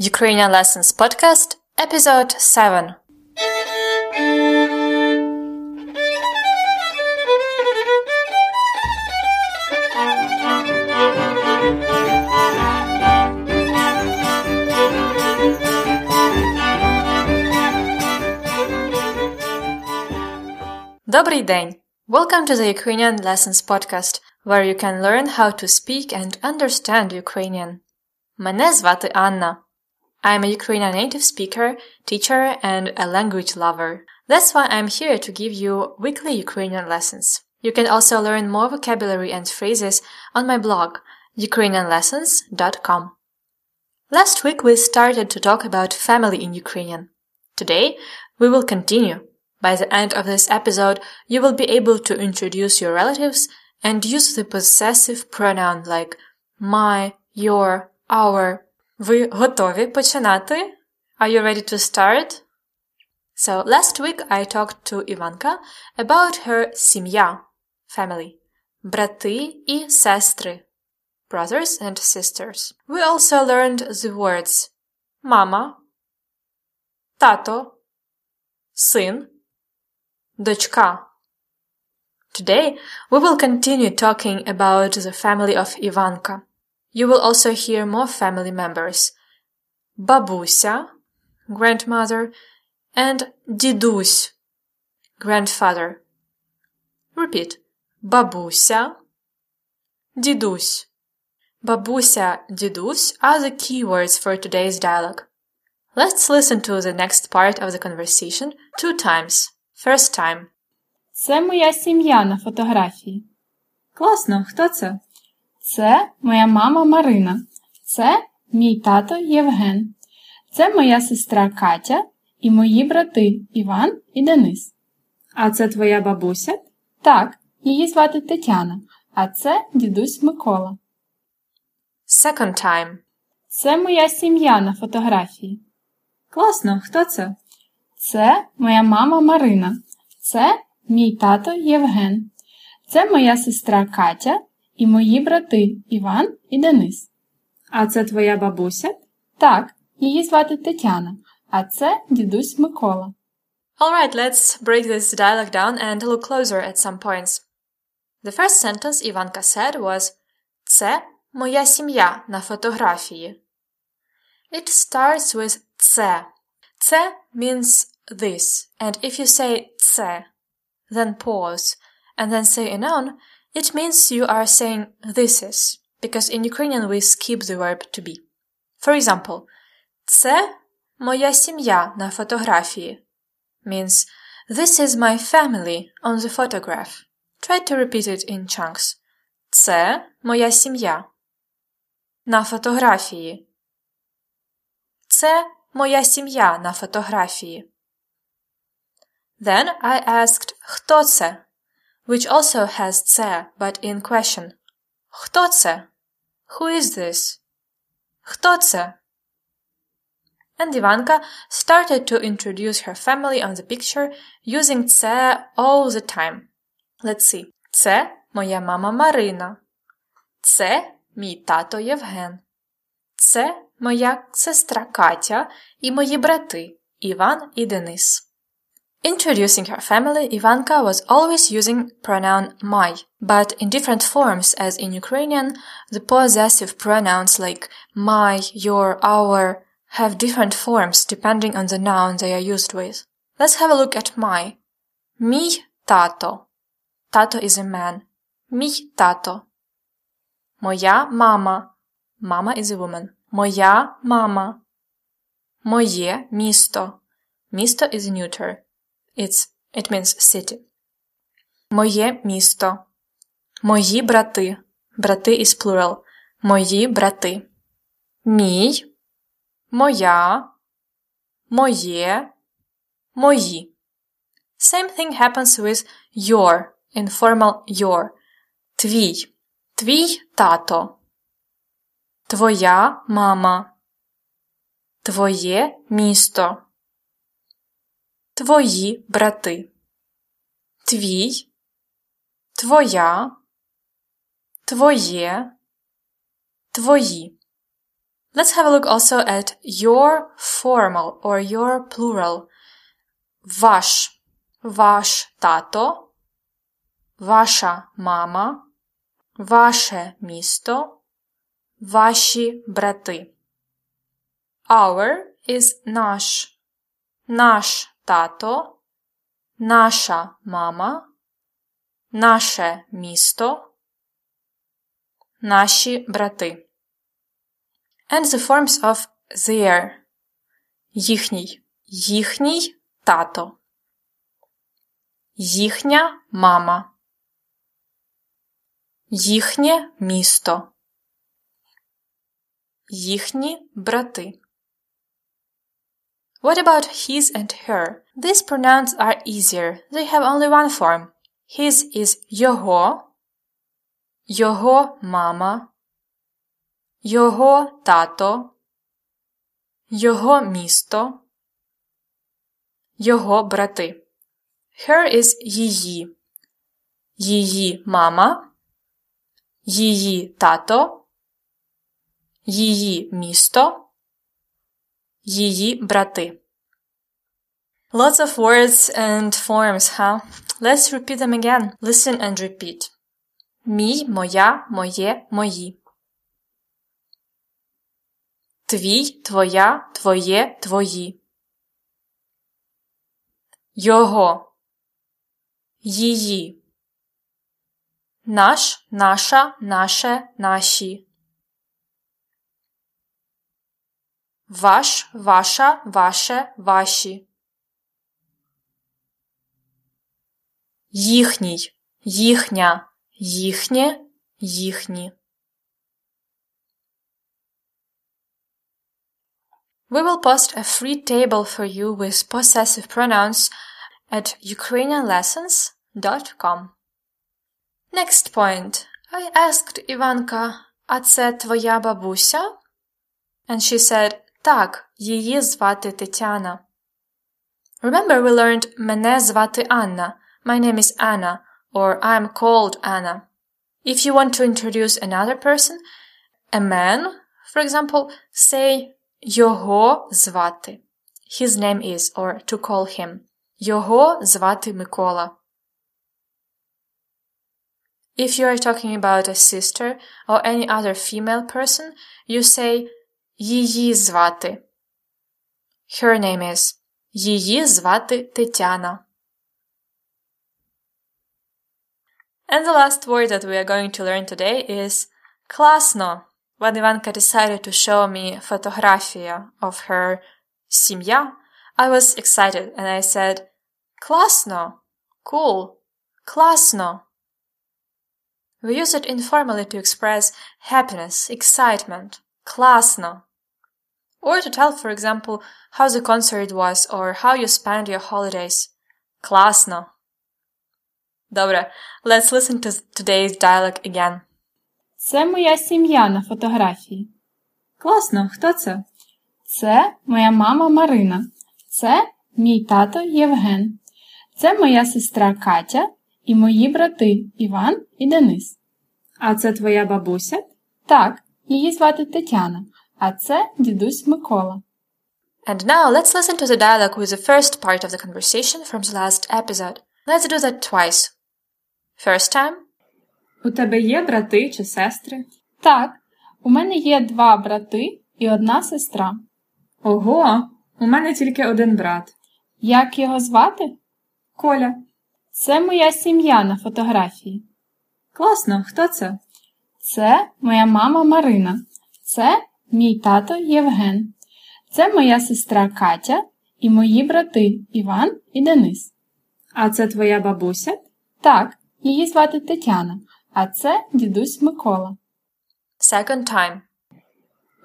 Ukrainian Lessons Podcast, Episode 7. Добрий день! Welcome to the Ukrainian Lessons Podcast, where you can learn how to speak and understand Ukrainian. Мене звати Анна. I'm a Ukrainian native speaker, teacher, and a language lover. That's why I'm here to give you weekly Ukrainian lessons. You can also learn more vocabulary and phrases on my blog, ukrainianlessons.com. Last week we started to talk about family in Ukrainian. Today we will continue. By the end of this episode, you will be able to introduce your relatives and use the possessive pronoun like my, your, our, Ви готові починати? Are you ready to start? So last week I talked to Ivanka about her сім'я, family, брати і сестри, brothers and sisters. We also learned the words мама, тато, син, дочка. Today we will continue talking about the family of Ivanka. You will also hear more family members. Babuся, grandmother, and дідусь, grandfather. Repeat. Babuся, дідусь. Babuся, дідусь are the keywords for today's dialogue. Let's listen to the next part of the conversation two times. First time. Це моя сім'я на фотографії. Класно, хто це? Це моя мама Марина. Це мій тато Євген. Це моя сестра Катя і мої брати Іван і Денис. А це твоя бабуся? Так, її звати Тетяна, а це дідусь Микола. Second time. Це моя сім'я на фотографії. Класно, хто це? Це моя мама Марина. Це мій тато Євген. Це моя сестра Катя і мої брати Іван і Денис. А це твоя бабуся? Так, її звати Тетяна, а це дідусь Микола. Alright, let's break this dialogue down and look closer at some points. The first sentence Ivanka said was Це моя сім'я на фотографії. It starts with це. Це means this, and if you say це, then pause, and then say a noun, it means you are saying this is, because in Ukrainian we skip the verb to be. For example, Це моя сім'я на фотографії means this is my family on the photograph. Try to repeat it in chunks. Це моя сім'я. На фотографії. Це моя сім'я на фотографії. Then I asked хто це, Which also has це, but in question. Хто це? Who is this? Хто це? And Ivanka started to introduce her family on the picture using це all the time. Let's see. Це моя мама Марина. Це мій тато Євген. Це моя сестра Катя і мої брати Іван і Денис. Introducing her family, Ivanka was always using pronoun my, but in different forms as in Ukrainian, the possessive pronouns like my, your, our have different forms depending on the noun they are used with. Let's have a look at my. Мій тато. Tato is a man. Мій тато. Моя мама. Mama is a woman. Моя мама. Моє місто. Місто is a neuter. It's, it means city. Моє місто. Мої брати. Брати is plural. Мої брати. Мій. Моя. Моє. Мої. Same thing happens with your, informal your. Твій. Твій тато. Твоя мама. Твоє місто. Твої брати. Твій. Твоя. Твоє. Твої. Let's have a look also at your formal or your plural. Ваш, ваш тато, ваша мама, ваше місто, ваші брати. Our is наш, наш тато, наша мама, наше місто, наші брати. And the forms of their їхній, їхній тато, їхня мама, їхнє місто, їхні брати. What about his and her? These pronouns are easier. They have only one form. His is його, його мама, його тато, його місто, його брати. Her is її, її мама, її тато, її місто, її брати. Lots of words and forms, huh? Let's repeat them again. Listen and repeat. Мій, моя, моє, мої. Твій, твоя, твоє, твої. Його. Її. Наш, наша, наше, наші. Ваш, ваша, ваше, ваші. Їхній, їхня, їхнє, їхні. We will post a free table for you with possessive pronouns at ukrainianlessons.com. Next point. I asked Ivanka, а це твоя бабуся? And she said, так, її звати Тетяна. Remember we learned мене звати Анна. My name is Anna, or I'm called Anna. If you want to introduce another person, a man, for example, say його звати. His name is, or to call him. Його звати Микола. If you are talking about a sister or any other female person, you say її звати. Her name is. Її звати Тетяна. And the last word that we are going to learn today is класно. When Ivanka decided to show me фотографія of her сім'я, I was excited and I said, класно, cool, класно. We use it informally to express happiness, excitement, класно. Or to tell, for example, how the concert was or how you spent your holidays. Класно. Добре, let's listen to today's dialogue again. Це моя сім'я на фотографії. Класно, хто це? Це моя мама Марина. Це мій тато Євген. Це моя сестра Катя і мої брати Іван і Денис. А це твоя бабуся? Так, її звати Тетяна, а це дідусь Микола. And now let's listen to the dialogue with the first part of the conversation from the last episode. Let's do that twice. First time. У тебе є брати чи сестри? Так, у мене є два брати і одна сестра. Ого, у мене тільки один брат. Як його звати? Коля. Це моя сім'я на фотографії. Класно, хто це? Це моя мама Марина. Це мій тато Євген. Це моя сестра Катя і мої брати Іван і Денис. А це твоя бабуся? Так, її звати Тетяна, а це дідусь Микола. Second time.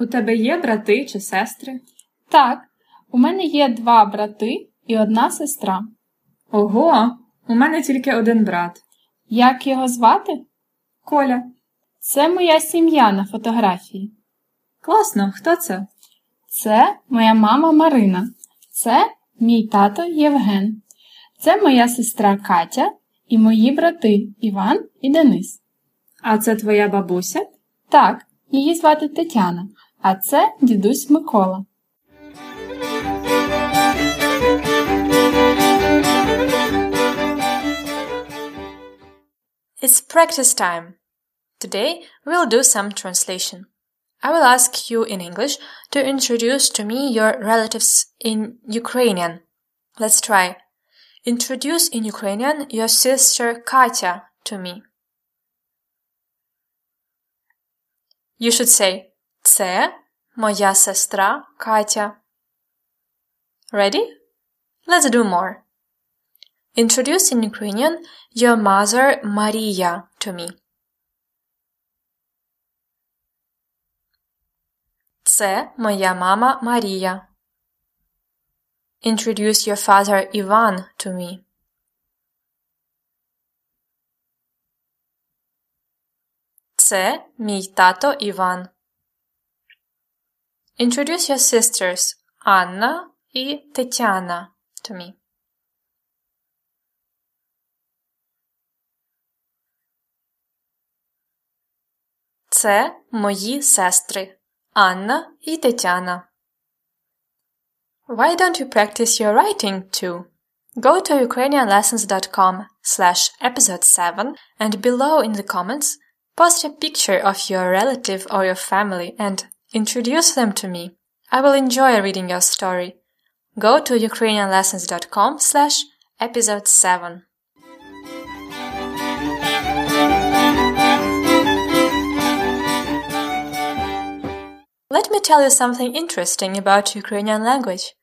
У тебе є брати чи сестри? Так, у мене є два брати і одна сестра. Ого, у мене тільки один брат. Як його звати? Коля. Це моя сім'я на фотографії. Класно, хто це? Це моя мама Марина. Це мій тато Євген. Це моя сестра Катя і мої брати Іван і Денис. А це твоя бабуся? Так, її звати Тетяна, А це дідусь Микола. It's practice time. Today we'll do some translation. I will ask you in English to introduce to me your relatives in Ukrainian. Let's try. Introduce in Ukrainian your sister Katya to me. You should say Це моя сестра Катя. Ready? Let's do more. Introduce in Ukrainian your mother Maria to me. Це моя мама Марія. Introduce your father Ivan to me. Це мій тато Іван. Introduce your sisters Анна і Тетяна to me. Це мої сестри Anna и Why don't you practice your writing too? Go to ukrainianlessons.com slash episode 7 and below in the comments post a picture of your relative or your family and introduce them to me. I will enjoy reading your story. Go to ukrainianlessons.com slash episode 7. Tell you something interesting about Ukrainian language.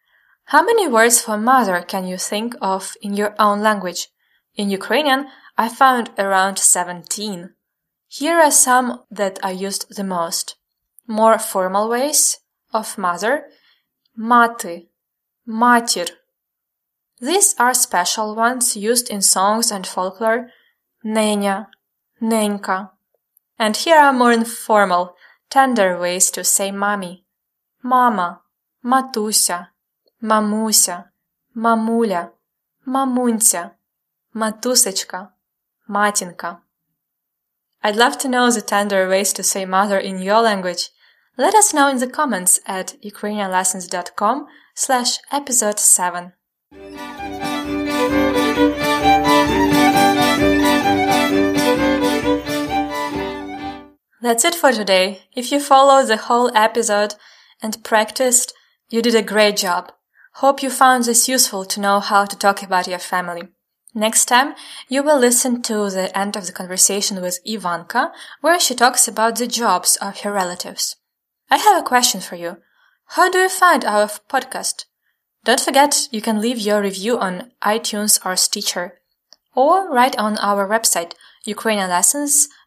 How many words for mother can you think of in your own language? In Ukrainian, I found around 17. Here are some that are used the most. More formal ways of mother, mati, matir. These are special ones used in songs and folklore, nenya, nenka. And here are more informal, tender ways to say mommy, mama, matusia, mamusia, mamuля, мамунця, матусечка, матінка. I'd love to know the tender ways to say mother in your language. Let us know in the comments at ukrainianlessons.com slash episode 7. That's it for today. If you followed the whole episode and practiced, you did a great job. Hope you found this useful to know how to talk about your family. Next time, you will listen to the end of the conversation with Ivanka, where she talks about the jobs of her relatives. I have a question for you. How do you find our podcast? Don't forget you can leave your review on iTunes or Stitcher, or write on our website, ukrainianlessons.com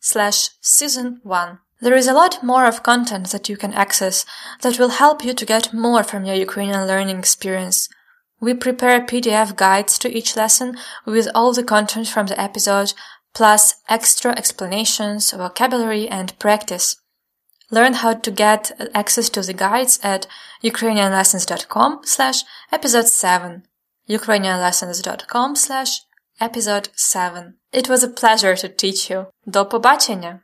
slash season 1. There is a lot more of content that you can access that will help you to get more from your Ukrainian learning experience. We prepare PDF guides to each lesson with all the content from the episode, plus extra explanations, vocabulary, and practice. Learn how to get access to the guides at ukrainianlessons.com slash episode 7. ukrainianlessons.com slash episode 7. It was a pleasure to teach you. До побачення!